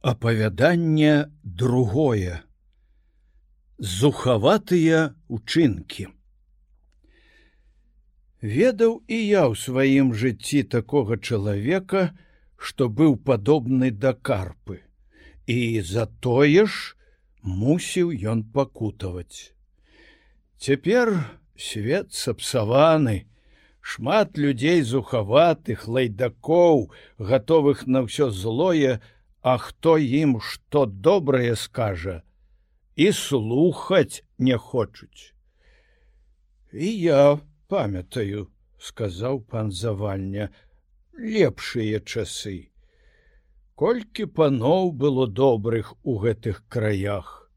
Апавяданне другое. Зухаватыя учынкі. Ведаў і я ў сваім жыцці такога чалавека, што быў падобны да карпы. І за тое ж мусіў ён пакутаваць. Цяпер свет сапсаваны, шмат людзей зухаватых лайдакоў, гатовых на ўсё злое, А хто ім што добрае скажа і слухаць не хочуць. І я памятаю, сказаў пан завальня, лепшыя часы. Колькі паноў было добрых у гэтых краях.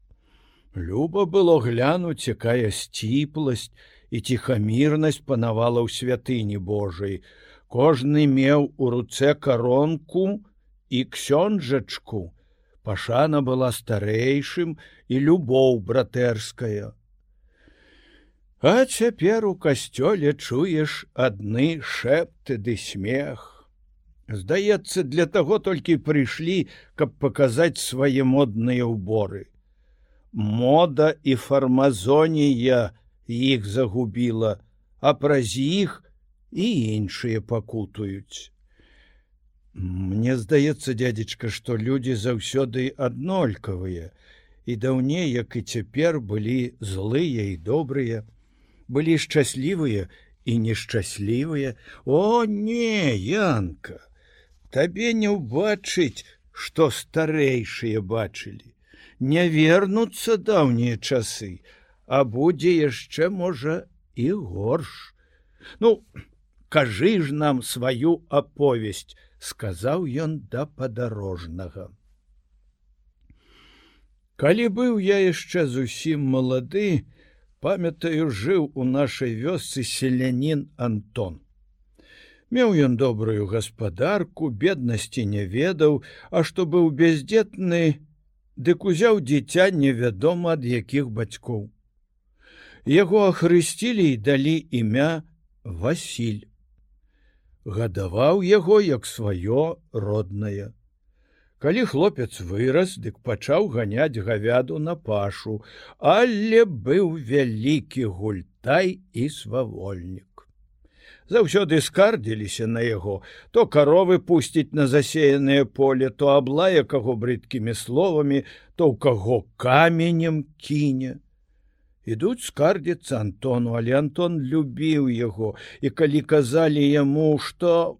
Люба было глянуць, якая сціпласць і ціхамірнасць панавала ў святыні Божай. Кожны меў у руцэ каронку, і ксёнджачку пашана была старэйшым і любоў братэрская. А цяпер у касцёле чуеш адны шэпты ды смех. Здаецца, для таго толькі прыйшлі, каб паказаць свае модныя ўборы. Мода і фармазонія іх загубіла, а праз іх і іншыя пакутуюць. Мне здаецца, дядзечка, што людзі заўсёды аднолькавыя і даўней, як і цяпер былі злыя і добрыя, былі шчаслівыя і нешчаслівыя. О не, Янка, Табе не ўбачыць, што старэйшыя бачылі. Не вернуцца даўнія часы, а будзе яшчэ можа і горш. Ну, кажы ж нам сваю аповесць, сказаў ён да падарожнага. Калі быў я яшчэ зусім малады, памятаю, жыў у нашай вёсцы селянін Антон. Меў ён добрую гаспадарку, беднасці не ведаў, а што быў бяздзетны, дык узяў дзіця невядома ад якіх бацькоў. Яго ахрысцілі і далі імя Васіль гадаваў яго як сваё роднае. Калі хлопец вырас, дык пачаў ганяць гавяду на пашу, але быў вялікі гультай і свавольнік. Заўсёды скардзіліся на яго, то каровы пусціць на засеянае поле, то аблае каго брыдкімі словамі, то ў каго каменем кіне ідуць скардзіцца антону але антон любіў яго. І калі казалі яму што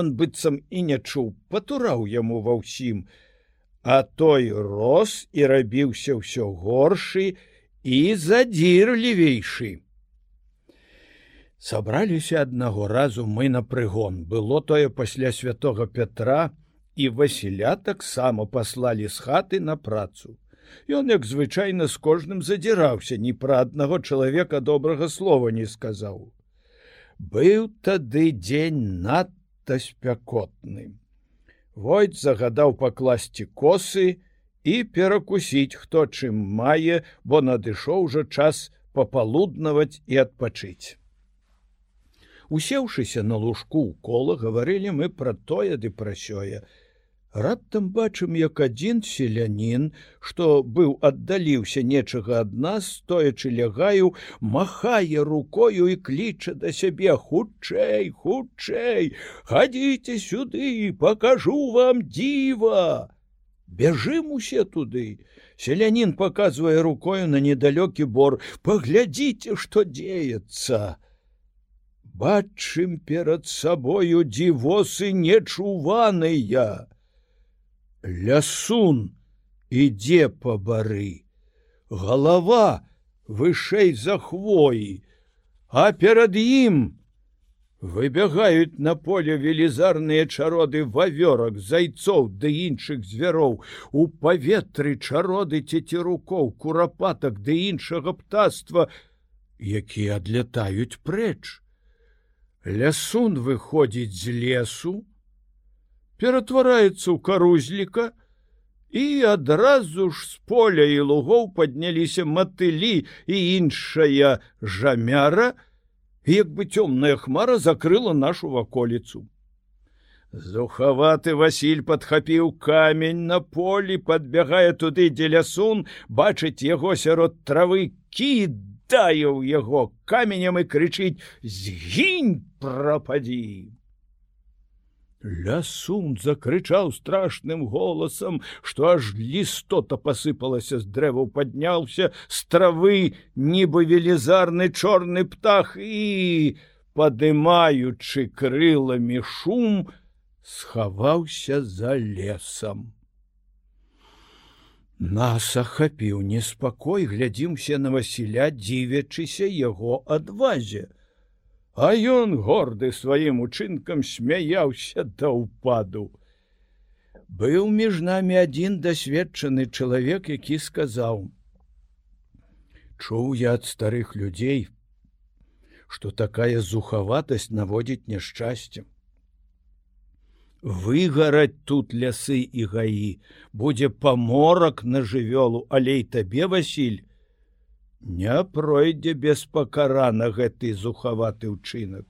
ён быццам і не чуў патураў яму ва ўсім. А той рос і рабіўся ўсё горшы і задзірлівейшы. Сабраліся аднаго разу мы на прыгон. Было тое пасля святого пятра і васіля таксама паслалі з хаты на працу Ён, як звычайна з кожным задзіраўся, ні пра аднаго чалавека добрага слова не сказаў. Быў тады дзень надта спякотны. Войт загадаў пакласці косы і перакусіць, хто чым мае, бо надышоў жа час папалуднаваць і адпачыць. Усеўшыся на лужку ў кола гаварылі мы пра тое ды пра сёе, раптам бачым як адзін селянін што быў аддаліўся нечага ад нас стоячы лягаю махае рукою і кліча да сябе хутчэй хутчэй хадзіце сюды покажу вам дзіва! Бяжым усе туды. Селянін показывае рукою на недалёкі бор. Паглядзіце што дзеецца! Бачым перад сабою дзівосы нечуваныя лясун ідзе па бары. Голова вышэй за хвоі а перад ім выбягаюць на поле велізарныя чароды вавёрак зайцоў ды іншых звяроў. У паветры чароды цецерукоў курапатак ды іншага птаства якія адлятаюць прэч. Лясун выходзіць з лесу ператвараецца ў карузліка і адразу ж з поля і лугоў падняліся матылі і іншая жамяра, як бы цёмная хмара закрыла нашу ваколіцу. Зухаваты Васіль падхапіў камень на полі, подбягае туды, дзе лясун, бачыць яго сярод травы кідае ў яго каменем і крычыць: згінь прападзі. Лясун закрычаў страшным голасам, што аж лістота пасыпалася з дрэваў, падняўся з травы, нібы велізарны чорны птах і, падымаючы крыламі шум, схаваўся за лесам. Нас ахапіў неспакой, глядзімся на Васіля, дзівячыся яго адвазе. А ён горды сваім учынкам смяяўся да ўпаду. Быў між намі адзін дасведчаны чалавек, які сказаў: « Чуў я ад старых людзей, што такая зухаватасць наводзіць няшчасцем выгараць тут лясы і гаі будзе паморак на жывёлу алей табе Васіль не пройдзе без пакарана гэты зухаваты ўчынак.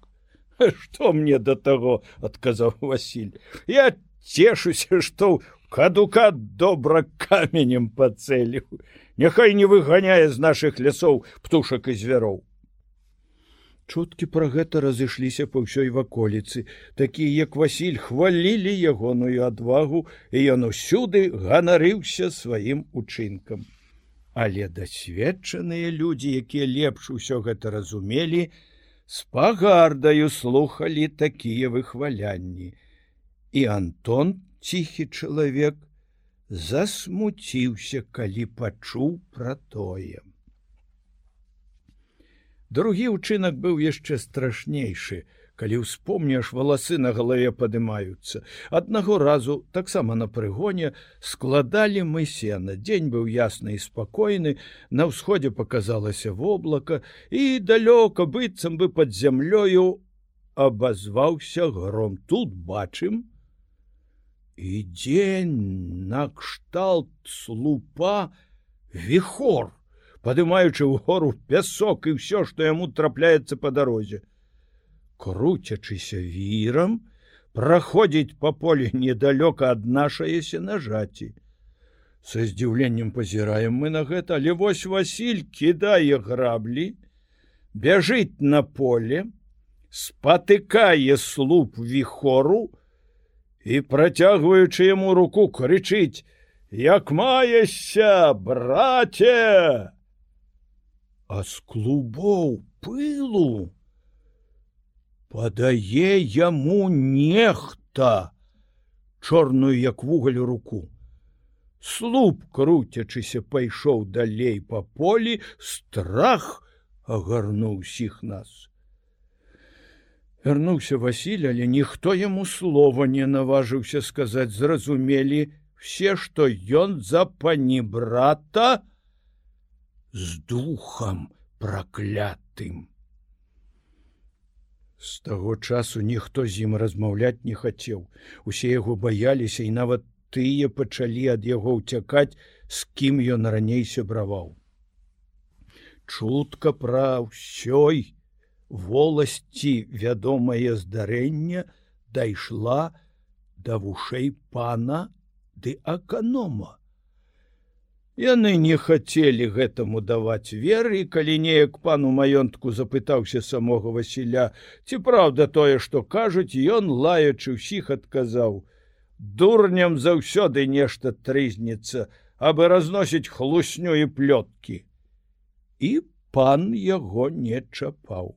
Что мне до таго адказаў Васіль. Я цешуся што кадука добра каменем пацэліў няхай не выганяе з наших лясоў птушак і звяроў. Чуткі пра гэта разышліся па ўсёй ваколіцы, такія як Васіль хвалілі ягоную адвагу, і ён усюды ганарыўся сваім учынкам. Але дасведчаныя людзі, якія лепш усё гэта разумелі, з пагардаю слухалі такія выхвалянні. І Антон, ціхі чалавек, засмуціўся, калі пачуў пра тое. Другі ўчынак быў яшчэ страшнейшы, калі ўспомняш валасы на галаве падымаюцца. Аднаго разу таксама на прыгоне складалі мы сена. Дзень быў ясны і спакойны, На ўсходзе показалася воблака і далёка быццам бы под зямлёю абазваўся гром. Тут бачым, і дзень накшталт слупа вихор падымаючы ў гору пясок і ўсё, што яму трапляецца па дарозе. Круцячыся вірам, праходзіць па полі недалёка ад нашаяся нажаці. Са здзіўленнем пазіраем мы на гэта, але вось Васіль кідае граблі, бяжыць на поле, спатыкае слуп віхору і працягваючы яму руку крычыць: « Як маешся, браце! а з клубоў пылу падае яму нехта чорную як вугаль руку. Слуп круцячыся пайшоў далей па полі страх агарнуў усіх нас. Вярнуўся Васіль але ніхто яму слова не наважыўся сказаць. Зразумелі все што ён за пані брата з духам праклятым. З таго часу ніхто з ім размаўляць не хацеў. Усе яго баяліся і нават тыя пачалі ад яго ўцякаць, з кім ён раней сябраваў. Чутка пра ўсёй воласці вядомае здарэнне дайшла да вушэй пана ды аканома. Яны не хацелі гэтаму даваць веры, калі неяк пану маёнтку запытаўся самога Васіля, ці праўда тое, што кажуць, ён лаячы ўсіх адказаў: Дурням заўсёды нешта трызніцца, абы разносіць хлусню і плёткі. І пан яго не чапаў.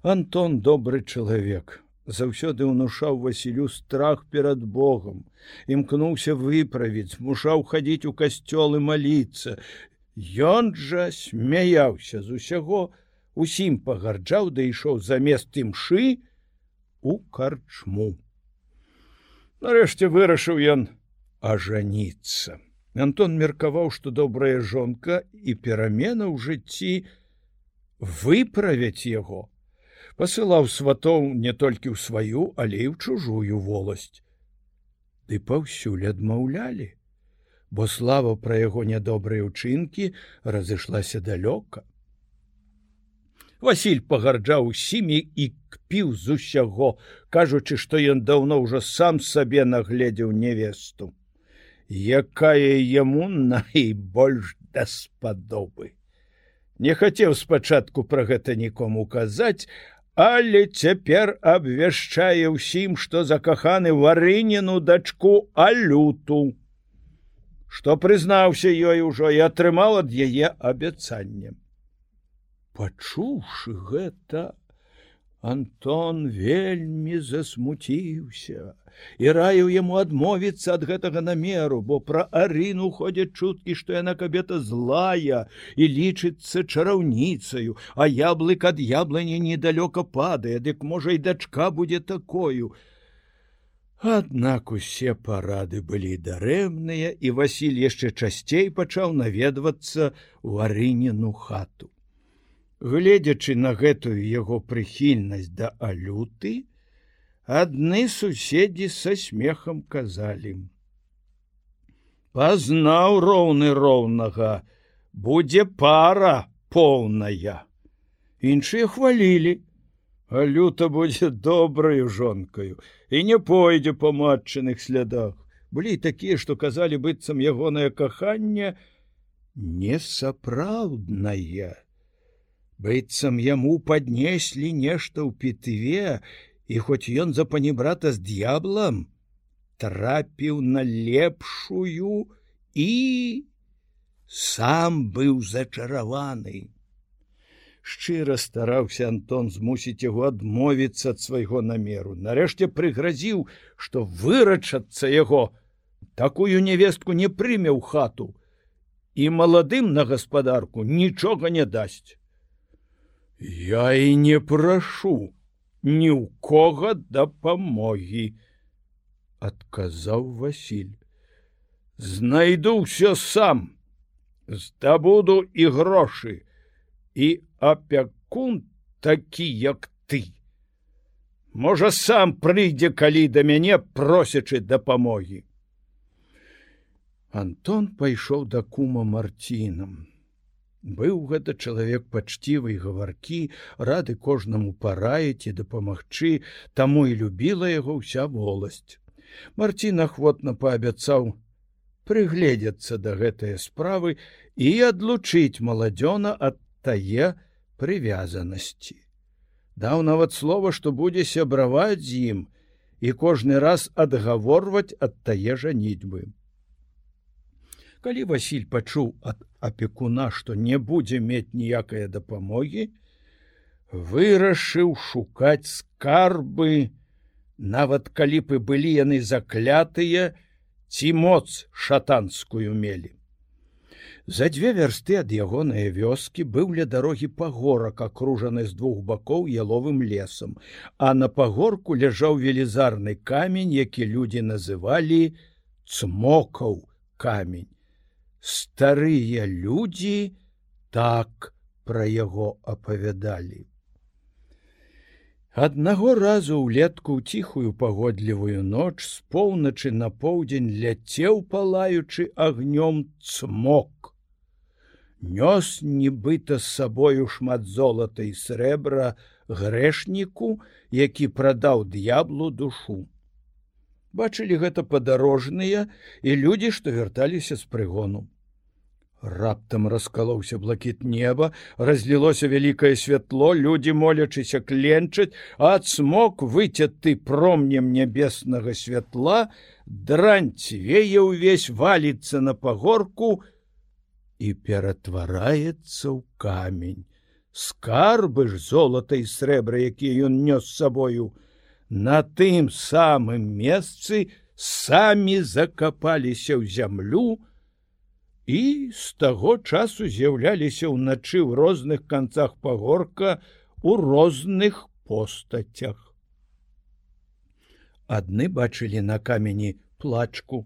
Антон добры чалавек, заўсёды ўнушаў Васілю страх перад Богом, імкнуўся выправіць, змушаў хадзіць у касцёлы маліцца. Ён жа смяяўся з усяго, усім пагарджаў да ішоў замест імшы у карчму. Нарэшце вырашыў ён ажаніцца. Антон меркаваў, што добрая жонка і перамена ў жыцці выправяць яго пасылаў сватоў не толькі ў сваю, але і ў чужую воласць. Ды паўсюль адмаўлялі, бо слава пра яго нядобрыя ўчынкі разышлася далёка. Васіль пагарджаў усімі і кпіў з усяго, кажучы, што ён даўно ўжо сам сабе нагледзеў невесту, якая яму найбольш даспадобы. Не хацеў спачатку пра гэта нікому казаць, але цяпер абвяшчае ўсім, што закаханы варыніну дачку алюту, што прызнаўся ёй ужо і атрымаў ад яе абяцаннем пачуўшы гэта Антон вельмі засмуціўся і раіў яму адмовіцца ад гэтага намеру, бо пра арыну ходзяць чуткі, што яна кабета злая і лічыцца чараўніцаю, а яблык ад яблыні недалёка падае, дык можа і дачка будзе такою. Аднак усе парады былі дарэмныя, і Васіль яшчэ часцей пачаў наведвацца ў арыніну хату. Гледзячы на гэтую яго прыхільнасць да алюты, адны суседзі са смехам казалі: Пазнаў роўны роўнага, будзе пара поўная. Іншыя хвалілі, а люта будзе добраю жонкаю і не пойдзе па матчыных слядах. Былі такія, што казалі быццам ягонае каханне несапраўднае быццам яму паднеслі нешта ў пітыве і хоць ён за панібрата з д'яблам трапіў на лепшую і сам быў зачараваны. Шчыра стараўся антон змусіць яго адмовіцца ад свайго намеру. Нарэшце прыгразіў што вырачацца яго такую невестку не прыме ў хату і маладым на гаспадарку нічога не дасць Я і не прашу ні ў кого дапамогі, адказаў Васіль. Знайду ўсё сам, здабуду і грошы і апякун такі, як ты. Можа, сам прыйдзе, калі да мяне просячы дапамогі. Антон пайшоў да кума марцінам. Быў гэта чалавек пачцівы і гаваркі, рады кожнаму параіць і дапамагчы, таму і любіла яго ўся воласць. Марцін ахвотна паабяцаў прыгледзецца да гэтыя справы і адлучыць маладзёна ад тае прывязанасці. Даў нават слова, што будзе сябраваць з ім і кожны раз адгаворваць ад тае жанітьбы калі Васіль пачуў ад апекуна, што не будзе мець ніякай дапамогі, вырашыў шукаць скарбы, нават калі б і былі яны заклятыя ці моц шатанскую мелі. За дзве вярсты ад ягоныя вёскі быў ля дарогі пагорак, акружаны з двух бакоў яловым лесам, а на пагорку ляжаў велізарны камень, які людзі называлі цмокаў камень старыя людзі так пра яго апавядалі. Аднаго разу ўлетку ў ціхую пагодлівую ноч з поўначы на поўдзень ляцеў палаючы агнём цмок. Нёс нібыта з сабою шмат золата і срэбра грэшніку, які прадаў д'яблу душу бачылі гэта падарожныя і людзі, што вярталіся з прыгону. Раптам раскалоўся блакіт неба, разлілося вялікае святло, людзі молячыся кленчаць, а цмок выцяты промнем нябеснага святла, дранцвее ўвесь валіцца на пагорку і ператвараецца ў камень. Скарбы ж золата і срэбра, якія ён нёс сабою, на тым самым месцы самі закапаліся ў зямлю і з таго часу з'яўляліся ўначы ў розных канцах пагорка у розных постацях. Адны бачылі на камені плачку,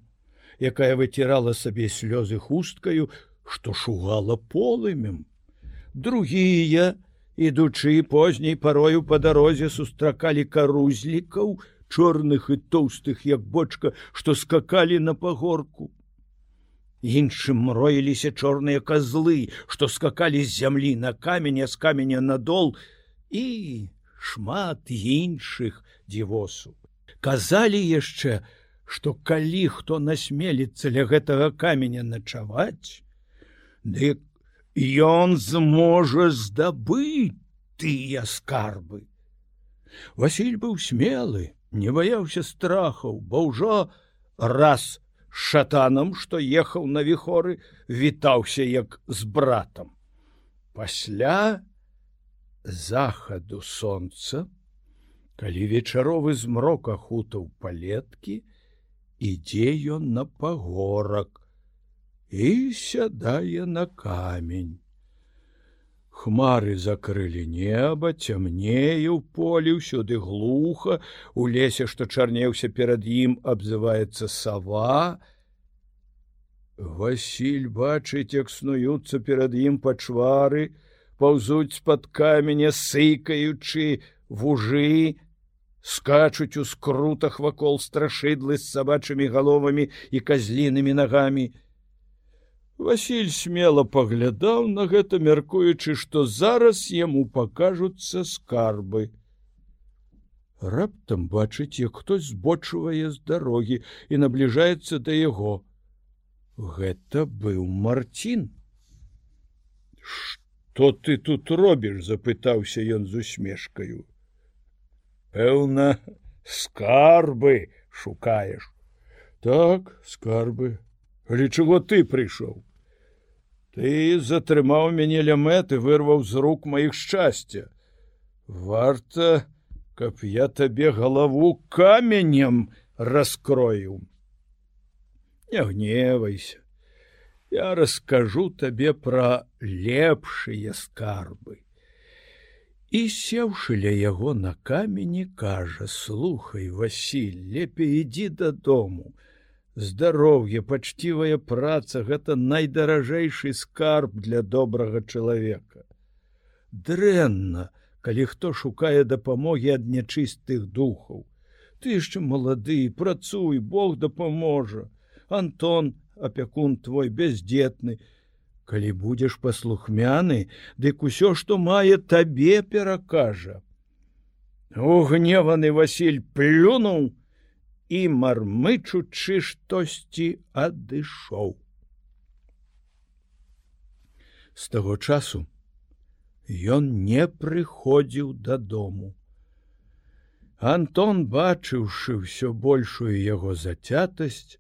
якая выцірала сабе слёзы хусткаю, што шугала полымем. Другія, ідучы позняй парою па дарозе сустракалі карузлікаў чорных і тоўстых як бочка што скакалі на пагорку іншым мроіліся чорныя козлы, што скакалі з зямлі на каменя з каменя надол і шмат іншых дзівосу. Казалі яшчэ, што калі хто насмеліцца ля гэтага каменя начаваць, дык ён зможа здабыць тыя скарбы. Васіль быў смелы, не баяўся страхаў, бо ўжо раз шатанам, што ехаў на віхоры, вітаўся як з братам. Пасля захаду сонца, калі вечаровы змрок ахутаў палеткі, ідзе ён на пагорак і сядае на камень. Хмары закрылі неба, цямнее ў полі ўсюды глуха, у лесе, што чарнеўся перад ім, абзываецца сава. Васіль бачыць, як снуюцца перад ім пачвары, паўзуць з-пад каменя, сыкаючы вужы, скачуць у скрутах вакол страшыдлы з сабачымі галовамі і казлінымі нагамі. Васіль смело паглядаў на гэта, мяркуючы, што зараз яму пакажуцца скарбы. Раптам бачыць, як хтось збочвае з дарогі і набліжаецца да яго. Гэта быў Марцін. Што ты тут робіш? — запытаўся ён з усмешкаю. Пэўна, скарбы шукаеш. Так, скарбы, Але чого ты прыйшоў? Ты затрымаў мяне ля мэты, вырваў з рук маіх шчасця. Варта, каб я табе галаву каменем раскрою. Не гневайся. Я раскажу табе пра лепшыя скарбы. І сеўшы ля яго на камені, кажа: слухай, Васіль, лепей ідзі дадому, здароўе пачцівая праца гэта найдаражэйшы скарб для добрага чалавека. Дрэнна калі хто шукае дапамогі ад нячыстых духаў. Ты яшчэ малады працуй бог дапаможа. Антон апякун твой бездетны калі будзеш паслухмяны дык усё што мае табе перакажа. Угневаны василь плюнуў і мармычучы штосьці адышоў. З таго часу ён не прыходзіў дадому. Антон, бачыўшы ўсё большую яго зацятасць,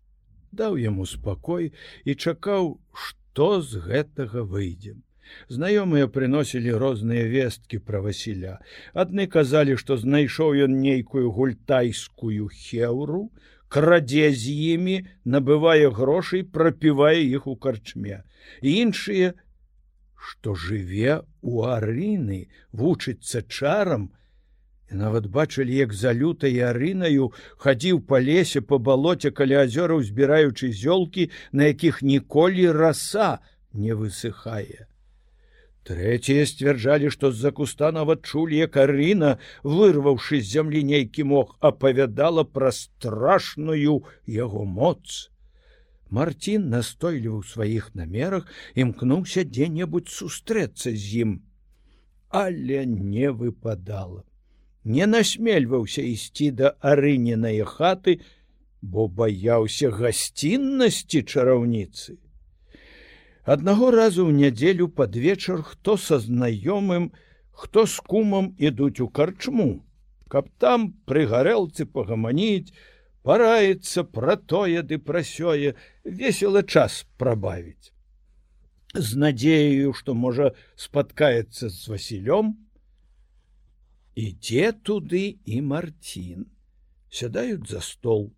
даў яму спакой і чакаў, што з гэтага выйдзем. Знаёмыя прыносілі розныя весткі пра Васіля. Адны казалі, што знайшоў ён нейкую гультайскую хеўру, крадзе з імі, набывае грошай, прапівае іх у карчме. іншыя, што жыве у арыны, вучыцца чарам, і нават бачылі, як за лютай арынаю хадзіў па лесе па балоце каля азёраў, збіраючы зёлкі, на якіх ніколі раса не высыхае. Трэція сцвярджалі, што з-за куста нават чулі, як Арына, вырваўшы з зямлі нейкі мог, апавядала пра страшную яго моц. Марцін настойліваў сваіх намерах імкнуўся дзе-небудзь сустрэцца з ім, але не выпадала. Не насмельваўся ісці да арыненай хаты, бо баяўся гасціннасці чараўніцы. Аднаго разу ў нядзелю пад вечар хто са знаёмым, хто з кумам ідуць у карчму, каб там пры гарэлцы пагаманіць, параецца пра тое ды пра сёе, весело час прабавіць. З надзею, што можа спаткаецца з Васілём, ідзе туды і Марцін, сядаюць за стол,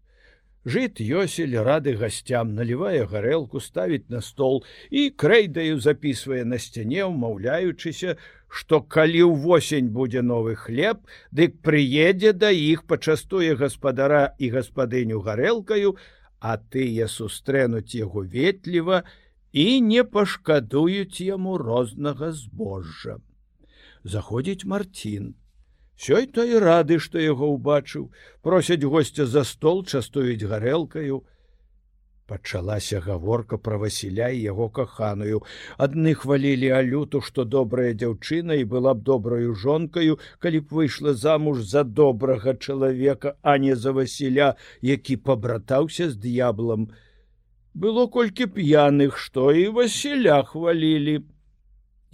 Жыт Йосель рады гасцям, налівае гарэлку, ставіць на стол і крэйдаю записывае на сцяне, умаўляючыся, што калі ўвосень будзе новы хлеб, дык прыедзе да іх пачастуе гаспадара і гаспадыню гарэлкаю, а тыя сустрэнуць яго ветліва і не пашкадуюць яму рознага збожжа. Заходзіць Марцін, Сёй той рады, што яго ўбачыў, просяць госця за стол частуюць гарэлкаю. пачалася гаворка пра Васіля і яго каханую. Адны хвалілі алюту, што добрая дзяўчына і была б добраю жонкаю, калі б выйшла замуж за добрага чалавека, а не за Васіля, які пабратаўся з д'яблам. Было колькі п'яных, што і Васіля хвалілі.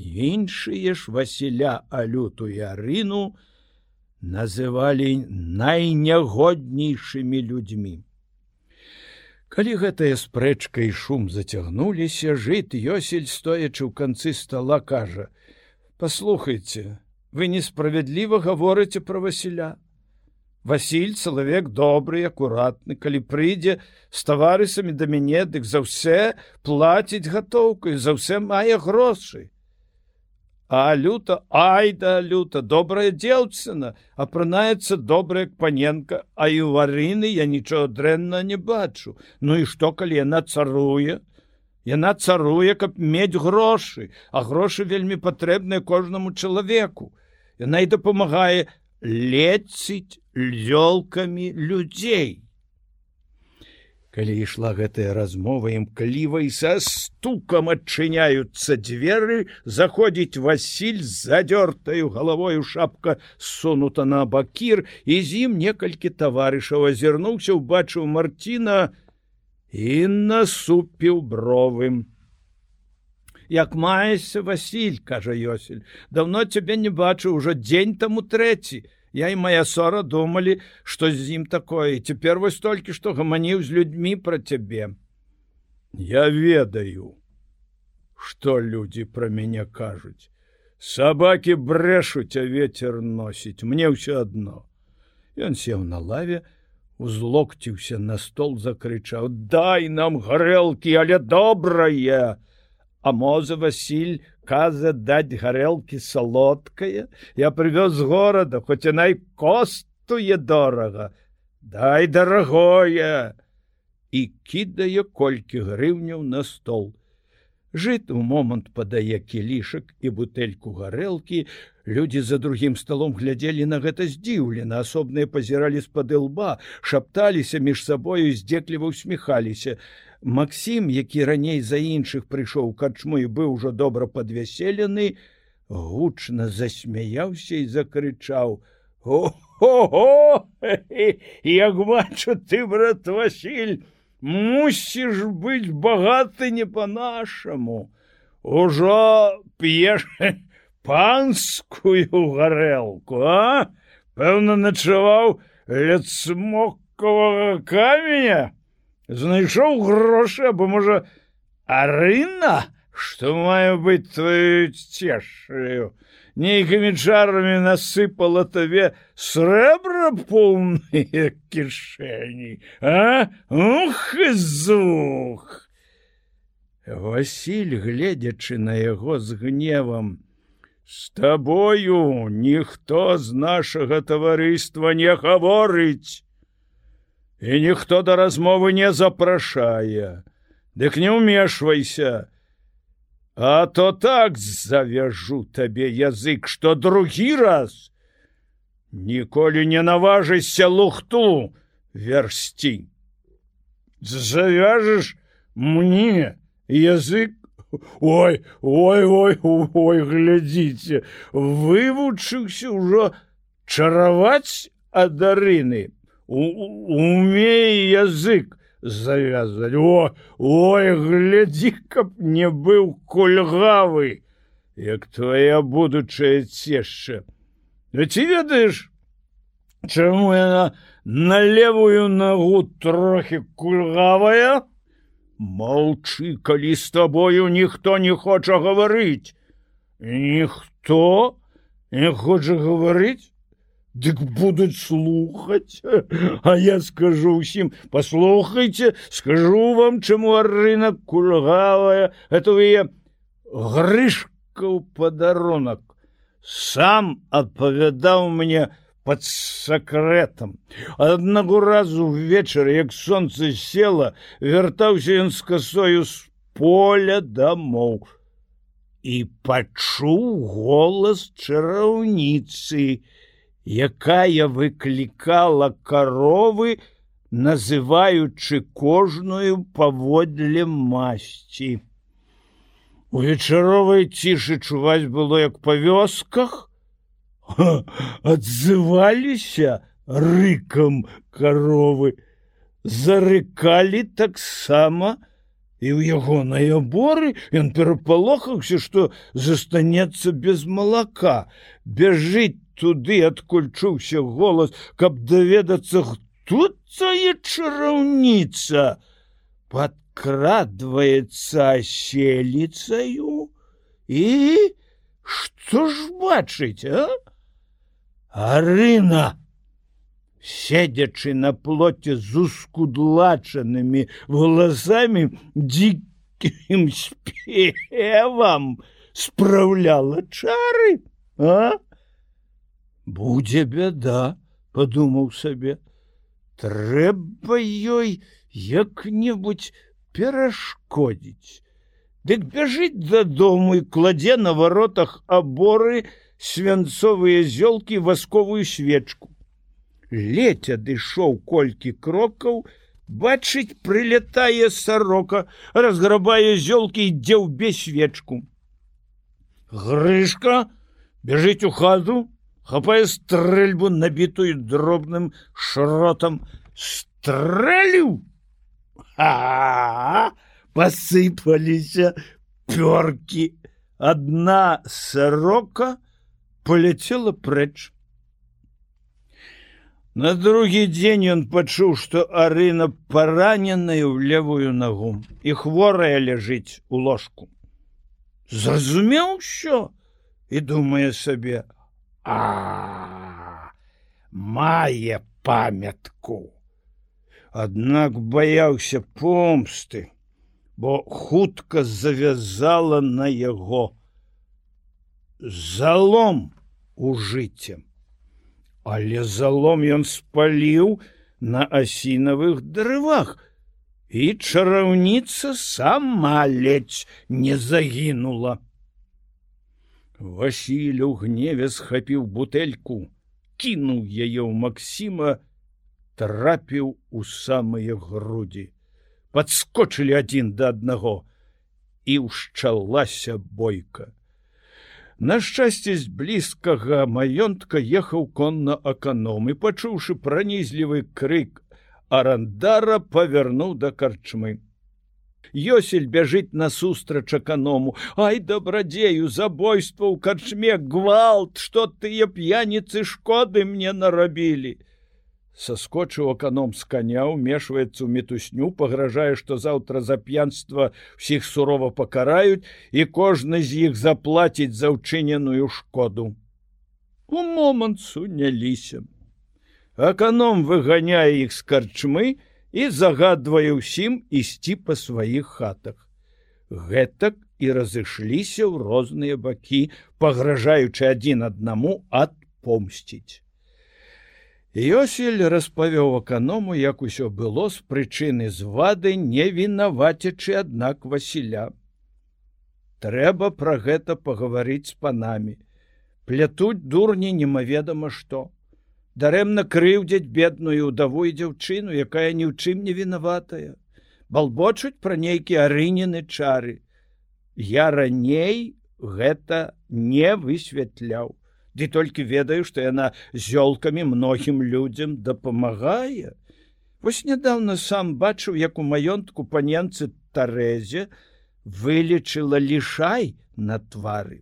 Іншыя ж Васіля алюту і арыну называлі найнягоднейшымі людзьмі. Калі гэтая спрэчка і шум зацягнуліся, жыт Йосель, стоячы ў канцы стола, кажа: « Паслухайце, вы несправядліва гаворыце пра Васіля. Васіль чалавек добры, акуратны, калі прыйдзе з таварысамі да мяне, дык за ўсе плаціць гатоўкай, за ўсе мае грошы. А люта айда люта добрая дзелцына апранаецца добрая паненка а і ў варыны я нічого дрэнна не бачу. Ну і што калі яна царуе? Яна царуе каб мець грошы а грошы вельмі патрэбныя кожнаму чалавеку яна і дапамагае леціць лёлкамі людзей Калі ішла гэтая размова імкліва і са стукам адчыняюцца дзверы, заходзіць Васіль з задёртаю галавою шапка сунута на бакір і з ім некалькі таварышаў азірнуўся, убачыў Марціна і насупіў бровым. Як маешся Васіль, кажа Йосіль, даўно цябе не бачыў ужо дзень таму трэці. Я і моя ссора думалі, што з ім такое цяпер вось толькі што гаманіў з людзьмі пра цябе. Я ведаю, што людзі пра мяне кажуць. Сабакі брэшуць, а ветер носіць, мне ўсё адно. Ён сеў на лаве, узлокціўся на стол, закрычаў: « Дай нам гарэлкі, але добрае! А моза Васіль каза даць гарэлкі салодкае я прывёз з горада хоць яна і костуе дорага дай дарагое і кідае колькі грыўняў на стол жыт у момант падае кілішак і бутэльку гарэлкі. Людзі за другім сталом глядзелі на гэта здзіўлена асобныя пазіралі з-пад лба шапталіся між сабою здзекліва усміхаліся. Максім, які раней за іншых прыйшоў качму і быў ужо добра падвяселены, гучна засмяяўся і закрычаў: О як бачу ты брат Васіль, мусіш быць багаты не по-нашаму. Ужо п'еш панскую гарэлку, а? Пэўна начаваў ля смоккавага каменя? Знайшоў грошы або можа арына? Что маю быць твою цешаю нейкімі чарамі насыпала табе срэбра поўныя кішэні а? Ухзух Васіль гледзячы на яго з гневам с табою ніхто з нашага таварыства не гаворыць і ніхто да размовы не запрашае. Дык не ўмешвайся а то так завяжу табе язык что другі раз. Ніколі не наважыся лухту версці завяжаш мне язык? Ой ой ой ой глядзіце вывучыўся ўжо чараваць адарыны умей язык завязать о ой глядзі каб не быў кульгавы як твоя будучая цешча да ці ведаеш чаму яна на левую ногу трохі кульгавая? Молчы калі з тобою ніхто не хоча гаварыць. Ніхто не хоча гаварыць Дык будуць слухаць, А я скажу ўсім послухайте, скажу вам, чаму рынок кульгавая, это вы грышка ў падарунак. Сам адпавядаў мне под сакрэтам. Аднаго разу ўвечар, як сонца села, вяртаўся ён з касою з поля дамоў і пачуў голас чараўніцы, якая выклікала каровы называючы кожную паводле масці. У вечаровай цішы чуваць было як па вёсках, адзываліся рыкам каровы, зарыкалі таксама, і ў ягоныя боры ён перапалохаўся, што застанецца без малака, бяжыць туды, адкуль чуўся голас, каб даведацца, хто цае чараўніца под подкрадваецца селіцаю і што ж бачыць а? Арына седзячы на плоце з ускудлачанымі волосамі дзікім спевам спраўляла чары а будзе бяда подумаў сабе трэба ёй як-небудзь перашкодзіць. Дык бяжыць дадому і кладзе на варотах аборы свянцовыя зёлкі васковую свечку. Ледзь адышоў колькі крокаў, бачыць, прылетае сарока, разграбае зёлкі ідзе ў без свечку. Грышка бяжыць у хату, хапае стрэльбу, набітую дробным шротам, стрэлю, посыпаліся пёркі. Одна сорока полетела прэч. На другі дзень ён пачуў что арына параненая ў левую ногу і хворая ляжыць у ложку. Зразумеў усё і думае сабе а мае памятку аднак баяўся помсты, бо хутка завязала на яго залом у жыццем. Але залом ён спаліў на асінавых дрывах, і чараўніца сама ледзь не загінула. Васіль у гневе схапіў бутэльку, кінуў яе ў Масіма, трапіў у самыя грудзі. Подскочылі адзін да аднаго і ўшчалася бойка. На шчасце з блізкага маёнтка ехаў конна аканом і пачуўшы пранізлівы крык арандара павярнуў да карчмы Йосель бяжыць насустрач аканому. Ай дабрадзею забойства ў карчме гвалт што тыя п'яніцы шкоды мне нарабілі! Соскочыў аканом з коня умешваецца ў метусню пагражае што заўтра за п'янства всіх сурова пакараюць і кожны з іх заплаціць за ўчыненую шкоду. У момант суняліся. Аканом выганяе іх з карчмы і загадвае ўсім ісці па сваіх хатах гэтак і разышліся ў розныя бакі пагражаючы адзін аднаму адпомсціць Йосель распавёў аканому, як усё было з прычыны звады, не вінавацячы аднак Васіля. Трэба пра гэта пагаварыць з панамі. Плятуць дурні немаведама што. Дарэмна крыўдзяць бедную удаву і дзяўчыну, якая ні ў чым не вінаватая. Балбочуць пра нейкія арынены чары. Я раней гэта не высвятляў ды толькі ведаю што яна зёлкамі многім людзям дапамагае вось нядаўна сам бачыў як у маёнтку паненцы тарэзе вылечыла лішай на твары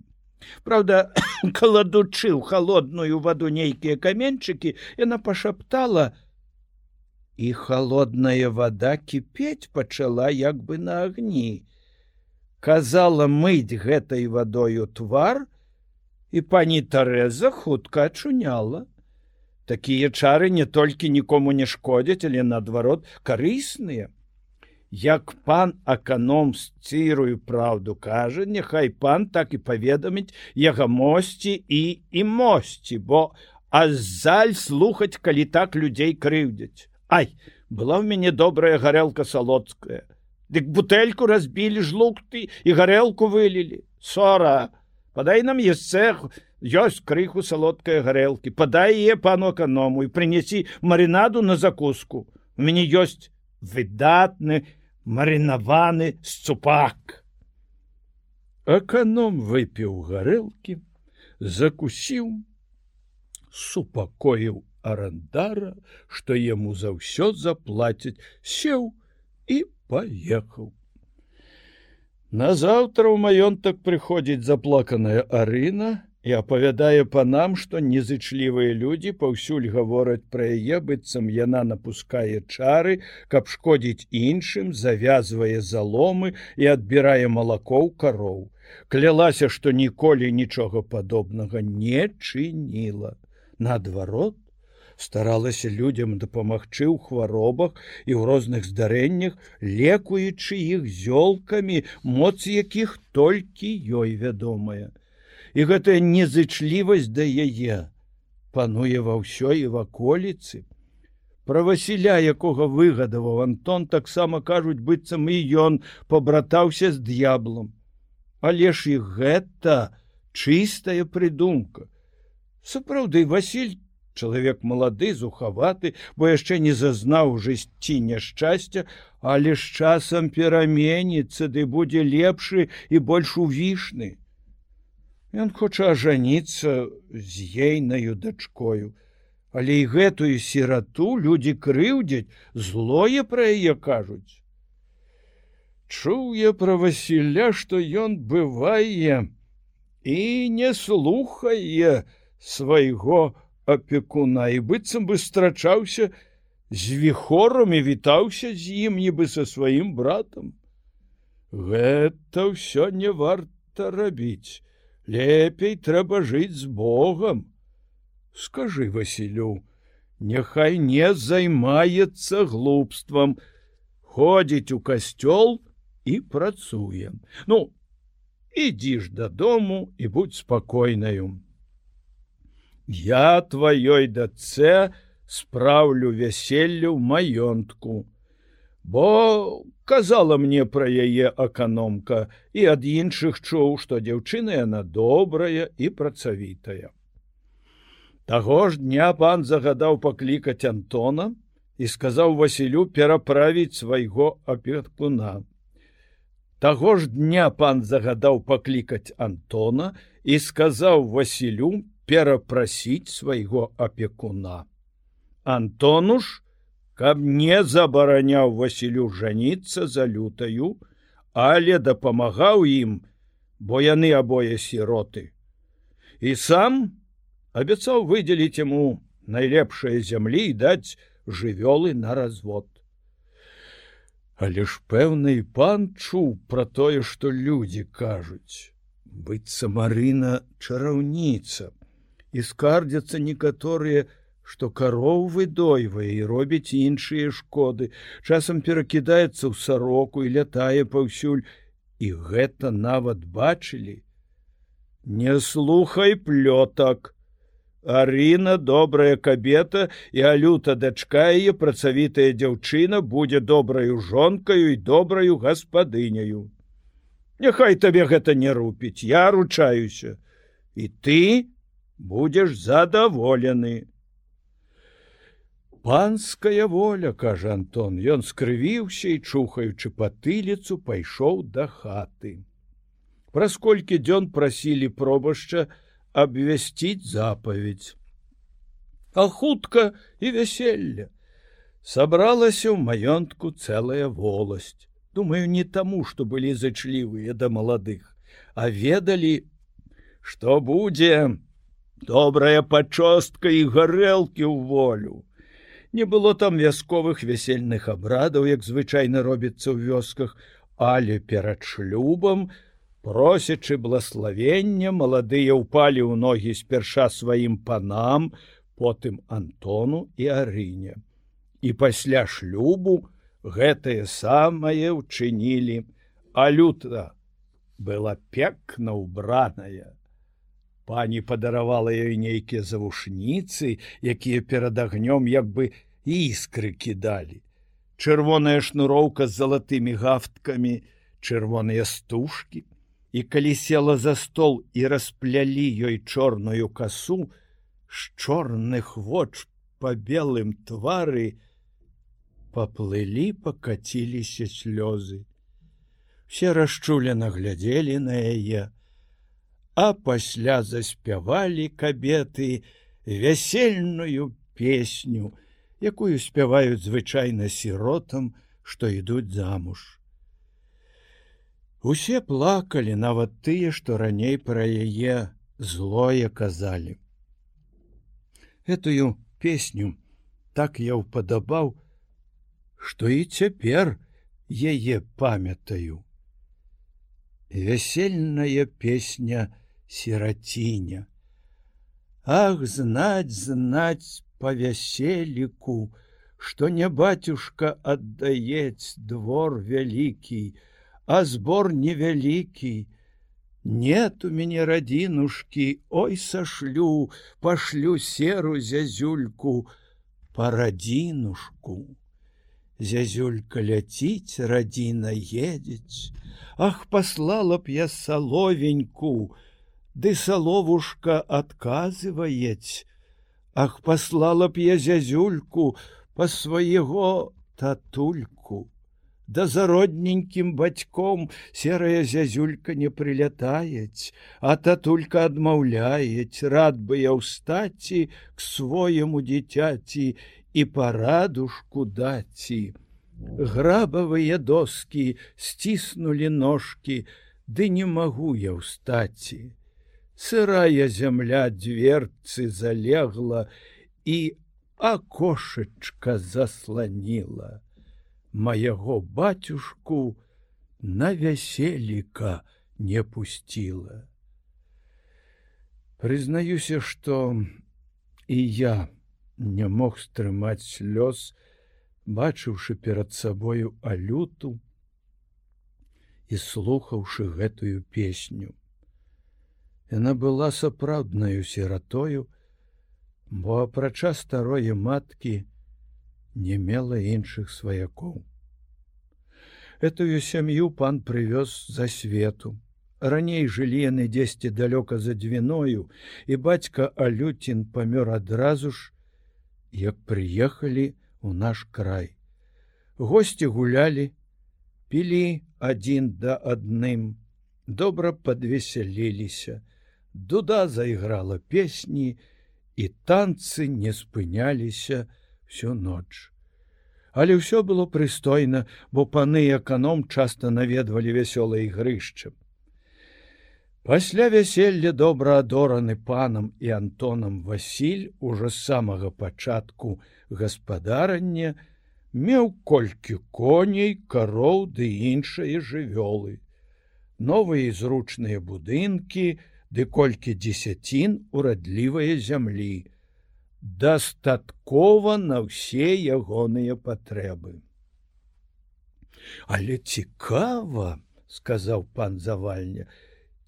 Праўда каладучы ў холодную ваду нейкія каменчыкі яна пашаптала і холодная вода кіпець пачала як бы на агні казала мыць гэтай вадою твар і пані Тарэза хутка ачуняла. Такія чары не толькі нікому не шкодзяць, але наадварот карысныя. Як пан аканом з цірую праўду кажа, няхай пан так і паведаміць яго мосці і і мосці, бо азаль слухаць, калі так людзей крыўдзяць. Ай, была ў мяне добрая гарэлка салодская. Дык бутэльку разбілі жлукты і гарэлку вылілі. Сора, Падай нам яшчэ ёсць крыху салодкай гарэлкі, падай яе пану аканому і прынясі марынаду на закуску. мяне ёсць выдатны марынаваны сцупак. Аканом выпіў гарэлкі закусіў супакоіў арандара што яму за ўсё заплацяць сеў і паехаў. Назаўтра ў маёнтак прыходзіць заплаканая арына і апавядае панам, што незычлівыя людзі паўсюль гавораць пра яе быццам яна напускае чары, каб шкодзіць іншым, завязвае заломы і адбірае малакоў кароў. Клялася, што ніколі нічога падобнага не чыніла. Наадварот, старалася людзям дапамагчы ў хваробах і ў розных здарэннях, лекуючы іх зёлкамі, моц якіх толькі ёй вядомая. І гэтая незычлівасць да яе пануе ва ўсёй і ваколіцы. Пра Васіля, якога выгадаваў Антон, таксама кажуць быццам і ён пабратаўся з д'яблом. Але ж і гэта чыстая прыдумка. Сапраўды Васіль чалавек малады зухаваты бо яшчэ не зазнаў жысці няшчасця але з часам пераменіцца ды будзе лепшы і больш увішны Ён хоча ажаніцца з ейнаю дачкою але і гэтую сірату людзі крыўдзяць злое пра яе кажуць Чуе пра Васіля што ён бывае і не слухае свайго апекуна і быццам бы страчаўся з віхором і вітаўся з ім нібы са сваім братам. Гэта ўсё не варта рабіць. Лепей трэба жыць з Богом. Скажы Васілю, няхай не займаецца глупствам, ходзіць у касцёл і працуе. Ну, ідзі ж дадому і будь спакойнаю я тваёй дацэ спраўлю вяселлю маёнтку бо казала мне пра яе аканомка і ад іншых чуў што дзяўчына яна добрая і працавітая таго ж дня пан загадаў паклікаць антона і сказаў василю пераправіць свайго апекуна таго ж дня пан загадаў паклікаць антона і сказаў василю перапрасіць свайго апекуна. Антонуш, каб не забараняў Васілю жаніцца за лютаю, але дапамагаў ім, бо яны абое сіроты. І сам абяцаў выдзеліць яму найлепшае зямлі і даць жывёлы на развод. Але ж пэўны пан чуў пра тое, што людзі кажуць, быцца Марына чараўніца, і скардзяцца некаторыя, што кароў выдойвае і робіць іншыя шкоды, часам перакідаецца ў сароку і лятае паўсюль, і гэта нават бачылі. Не слухай плётак. Арына добрая кабета і алюта дачка яе працавітая дзяўчына будзе добраю жонкаю і добраю гаспадыняю. Няхай табе гэта не рупіць, я ручаюся. І ты будзеш задаволены. Панская воля, кажа Антон, ён скрывіўся і чухаючы патыліцу, пайшоў да хаты. Праз колькі дзён прасілі пробашча абвясціць запаведь. А хутка і вяселля. Сабралася ў маёнтку цэлая воласць. Думаю, не таму, што былі зачлівыя да маладых, а ведалі, што будзе, добрая пачостка і гарэлкі ў волю. Не было там вясковых вясельных абрадаў, як звычайна робіцца ў вёсках, але перад шлюбам, просячы блаславення, маладыя ўпалі ў ногі спярша сваім панам, потым Антону і Арыне. І пасля шлюбу гэтае самае ўчынілі, а люта была пекна ўбраная пані падаравала ёй нейкія завушніцы, якія перад агнём як бы іскры кідалі. Чырвоная шнуроўка з залатымі гафткамі, чырвоныя стужкі, і калі села за стол і расплялі ёй чорную касу, з чорных воч па белым твары паплылі пакаціліся слёзы. Все расчулена глядзелі на яе, а пасля заспявалі кабеты вясельную песню, якую спяваюць звычайна сіротам, што ідуць замуж. Усе плакалі нават тыя, што раней пра яе злое казалі. Гэтую песню так я ўпадабаў, што і цяпер яе памятаю. Вясельная песня сіраціня. Ах, знаць, знаць по вяселіку, што не батюшка аддаець двор вялікі, а збор невялікі, нет у мяне радзінушкі ой сашлю пашлю серу зязюльку по радзінушку зязюлька ляціць радзіна едзець ах послала б я саловеньку ды саловушка адказываець ах послала б я зязюльку по свайго татульку да зародненькім бацьком серая зязюлька не прылятаець, а татулька адмаўляець, рад бы я ўстаці к свойму дзіцяці і парадушку даці. Грабавыя доскі сціснулі ножкі, ды не магу я ўстаці. Сырая зямля дверцы залегла і акошачка засланіла маго батюшку на вяселіка не пусціла. Прызнаюся, што і я не мог стрымаць слёз, бачыўшы перад сабою алюту і слухаўшы гэтую песню. Яна была сапраўднаю сіратою, бо апрача старое маткі, не мела іншых сваякоў. Этую сям'ю пан прывёз за свету. Раней жылі яны дзесьці далёка за дзвіною, і бацька Алюцін памёр адразу ж, як прыехалі ў наш край. Госці гулялі, пілі адзін да адным, добра падвесяліліся. Дуда зайграла песні, і танцы не спыняліся, всю ноч. Але ўсё было прыстойна, бо паны эканом часта наведвалі вясёлай ігрышчам. Пасля вяселля добра адораны панам і Антонам Васіль ужо з самага пачатку гаспадарання меў колькі коней, кароў ды іншыя жывёлы. Новыя зручныя будынкі, ды колькі дзесяцін урадлівыя зямлі дастаткова на ўсе ягоныя патрэбы. Але цікава, сказаў пан завальня,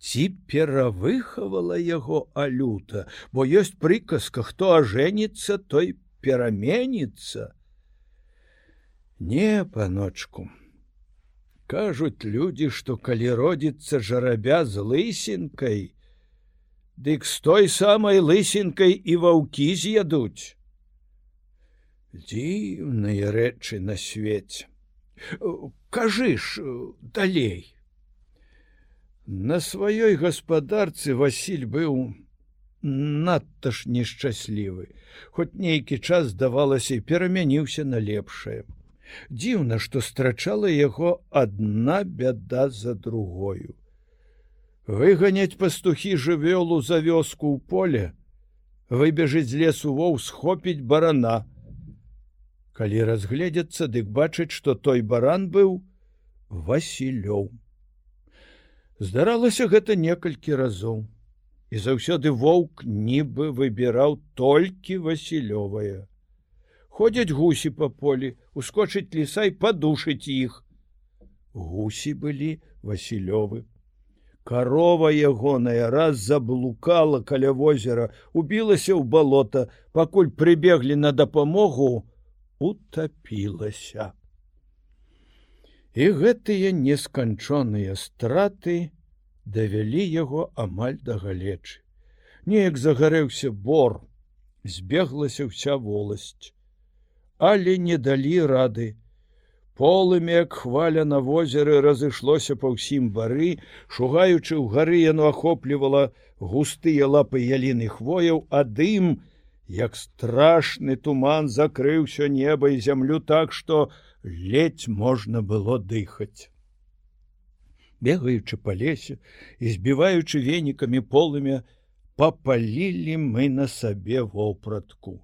ці перавыхавала яго алюта, бо ёсць прыказка, хто ажэніцца, той пераменіцца. Не, паночку. Кажуць людзі, што калі родзіцца жарабя з лысінкай, Дык з той самай лысінкай і ваўкі з'ядуць. Дзіўныя рэчы на свеце. Кажы ж далей. На сваёй гаспадарцы Васіль быў надта ж нешчаслівы, хоць нейкі час здавалася і перамяніўся на лепшае. Дзіўна, што страчала яго адна бяда за другою выганяць пастухі жывёлу за вёску ў поле, выбежыць з лесу воў схопіць барана. Калі разгледзяцца, дык бачыць, што той баран быў Васілёў. Здаралася гэта некалькі разоў. І заўсёды воўк нібы выбіраў толькі Васілёвае. Ходзяць гусі па полі, ускочыць лісай падушыць іх. Гусі былі Васілёвы Карова ягоная раз заблукала каля возера, убілася ў балота, пакуль прыбеглі на дапамогу, утапілася. І гэтыя несканчоныя страты давялі яго амаль да галечы. Неяк загарэўся бор, збеглася ўся воласць. але не далі рады. Полымя, як хваля на возеры разышлося па ўсім бары, шугаючы ў гары яно ахоплівала густыя лапы яліны хвояў, а дым, як страшны туман закрыўся неба і зямлю так, што ледзь можна было дыхаць. Бегаючы па лесе і збіваючы венікамі полымя, папалілі мы на сабе вопратку.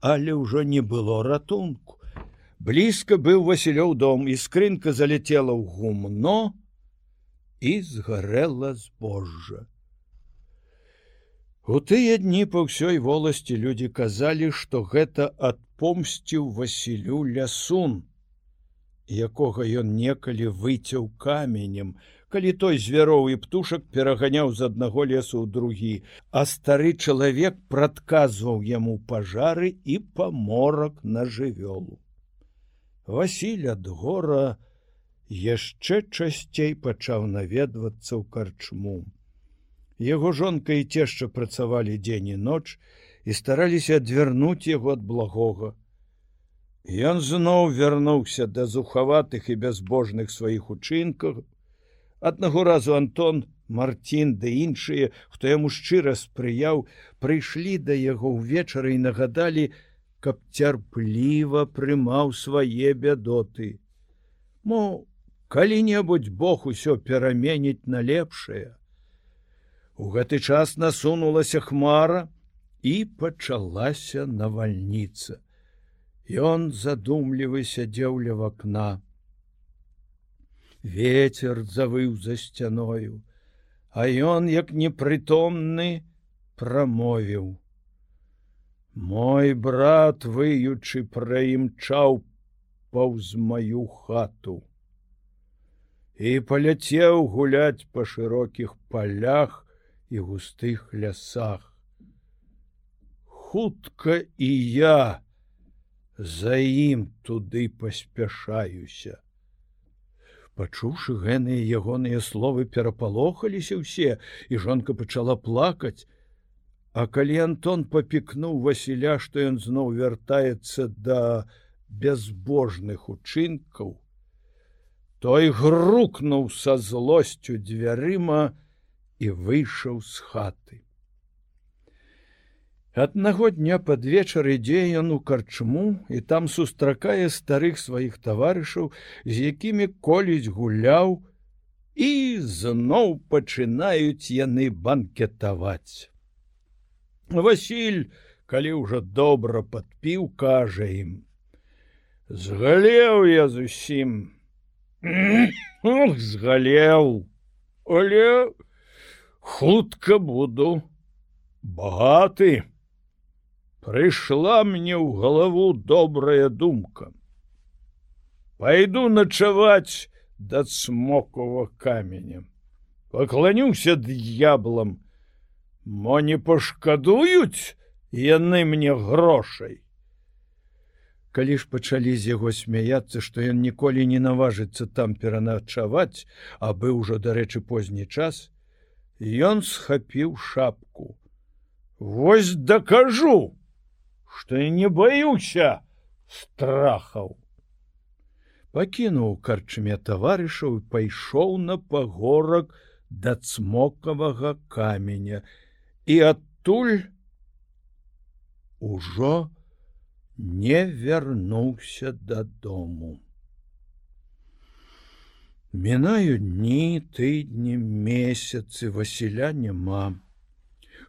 Але ўжо не было ратунку блізка быў васілёў дом і скрынка залетела ў гумно і згарэла збожжа. У тыя дні па ўсёй воласці людзі казалі што гэта адпомсціў васілю лясун якога ён некалі выцяў каменем. Калі той звяроў і птушак пераганяў з аднаго лесу ў другі а стары чалавек прадказваў яму пажары і паморак на жывёлу Васіль ад гора яшчэ часцей пачаў наведвацца ў карчму. Яго жонка і цешча працавалі дзень і ноч і стараліся адвярнуць яго ад благога. Ён зноў вярнуўся да зухаватых і бязбожных сваіх учынках. Аднаго разу Антон, Марцін ды іншыя, хто яму шчыра спрыяў, прыйшлі да яго ўвечары і нагадалі, каб цярпліва прымаў свае бядоты. Мо калі-небудзь Бог усё пераменіць на лепшае. У гэты час насунулася хмара і пачалася навальніца. Ён задумлівы сядзеў ля вакна. Вецер завыў за сцяною, а ён, як непрытомны, прамовіў: Мой брат выючы праімчаў паўз маю хату і паляцеў гуляць па шырокіх палях і густых лясах. Хутка і я за ім туды паспяшаюся. Пачуўшы гэныя ягоныя словы перапалохаліся ўсе, і жонка пачала плакаць, А калі Антон папікнуў Васіля, што ён зноў вяртаецца да бязбожных учынкаў, той грукнуў са злосцю дзвярыма і выйшаў з хаты. Аднаго дня пад вечар ідзе ён у карчму і там сустракае старых сваіх таварышаў, з якімі коліць гуляў, і зноў пачынаюць яны банкетаваць. Васіль, калі ўжо добра падпіў, кажа ім: Згалеў я зусім згалеў, але хутка буду багаты. Прыйшла мне ў галаву добрая думка. Пайду начаваць да цмокова каменем. Пакланіўся д'яблам, Мо не пашкадуюць яны мне грошай. Калі ж пачалі з яго смяяцца, што ён ніколі не наважыцца там пераначаваць, а быў ужо, дарэчы, позні час, ён схапіў шапку. Вось дакажу, што я не баюся страхаў. Пакінуў карчме таварышаў і пайшоў на пагорак да цмокавага каменя, і адтуль ужо не вярнуўся дадому. Мінаю дні тыдні месяцы Васіля няма.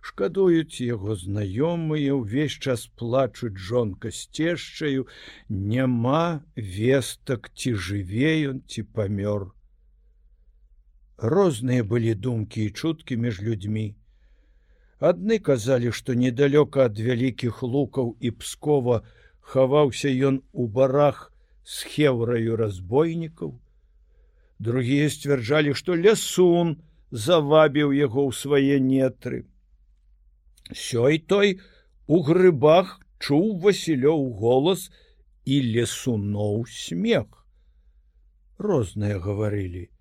Шкадуюць яго знаёмыя, увесь час плачуць жонка з цешчаю, няма вестак ці жыве ён ці памёр. Розныя былі думкі і чуткі між людзьмі. Адны казалі, што недалёка ад вялікіх лукаў і пскова хаваўся ён у барах з хеўраю разбойнікаў. Другія сцвярджалі, што лясун завабіў яго ў свае нетры. Сёй той у грыбах чуў Васілёў голас і лесуноў смех. Розныя гаварылі.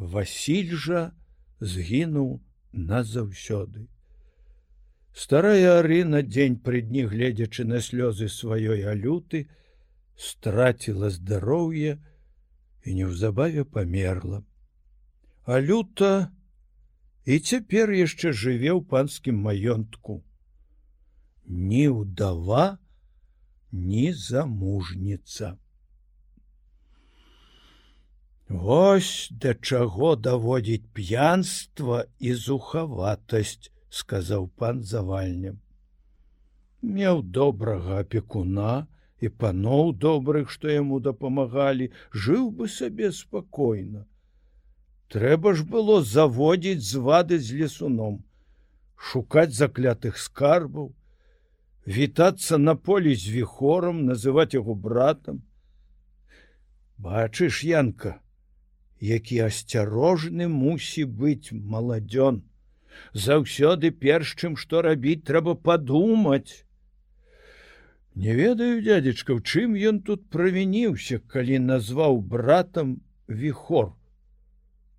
Васіль жа згінуў назаўсёды Старая Арына дзень пры дні гледзячы на слёзы сваёй алюты, страціла здароўе і неўзабаве памерла. Алюта і цяпер яшчэ жыве ў панскім маёнтку. Ні ўдава, ні замужніца. Вось да чаго даводзіць п'янства і зухаватасць, сказаў пан завальнем. Меў добрага апекуна і паноў добрых, што яму дапамагалі, жыў бы сабе спакойна. Трэба ж было заводзіць звады з лесуном, шукаць заклятых скарбаў, вітацца на полі з віхором, называць яго братам. Бачыш, Янка, які асцярожны мусі быць маладзён. Заўсёды перш чым што рабіць трэба падумаць. Не ведаю дядзечка, у чым ён тут правініўся, калі назваў братам віхор.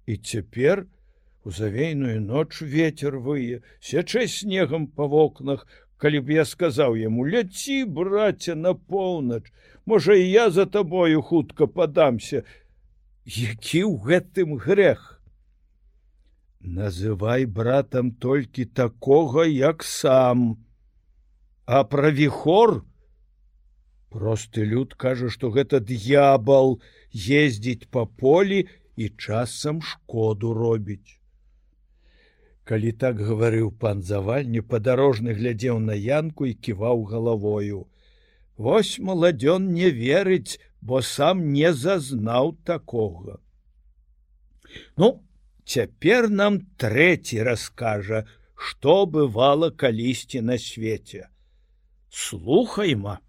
І цяпер у завейную ноч ветер вые, сячэ снегам па вокнах, калі б я сказаў яму ляці браце на поўнач, можа і я за табою хутка падамся, які ў гэтым грэх называй братам толькі такога як сам. А пра віхор? Просты люд кажа што гэта д'ябал ездзіць па полі і часам шкоду робіць. Калі так гаварыў пан завальні падарожны глядзеў на янку і ківаў галавою. Вось маладзён не верыць бо сам не зазнаў такога. Ну, цяпер нам трэці раскажа, што бывала калісьці на свеце. Слухайма.